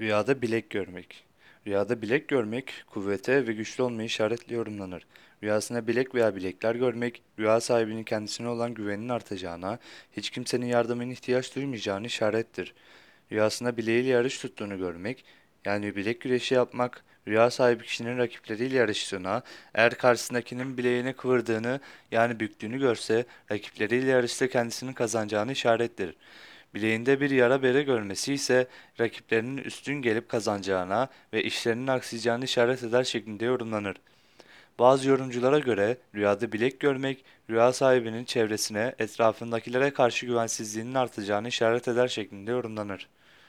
Rüyada bilek görmek. Rüyada bilek görmek, kuvvete ve güçlü olmayı işaretli yorumlanır. Rüyasında bilek veya bilekler görmek, rüya sahibinin kendisine olan güveninin artacağına, hiç kimsenin yardımına ihtiyaç duymayacağını işarettir. Rüyasında bileğiyle yarış tuttuğunu görmek, yani bilek güreşi yapmak, rüya sahibi kişinin rakipleriyle yarıştığına, eğer karşısındakinin bileğini kıvırdığını yani büktüğünü görse, rakipleriyle yarışta kendisinin kazanacağını işarettir. Bileğinde bir yara bere görmesi ise rakiplerinin üstün gelip kazanacağına ve işlerinin aksayacağını işaret eder şeklinde yorumlanır. Bazı yorumculara göre rüyada bilek görmek, rüya sahibinin çevresine, etrafındakilere karşı güvensizliğinin artacağını işaret eder şeklinde yorumlanır.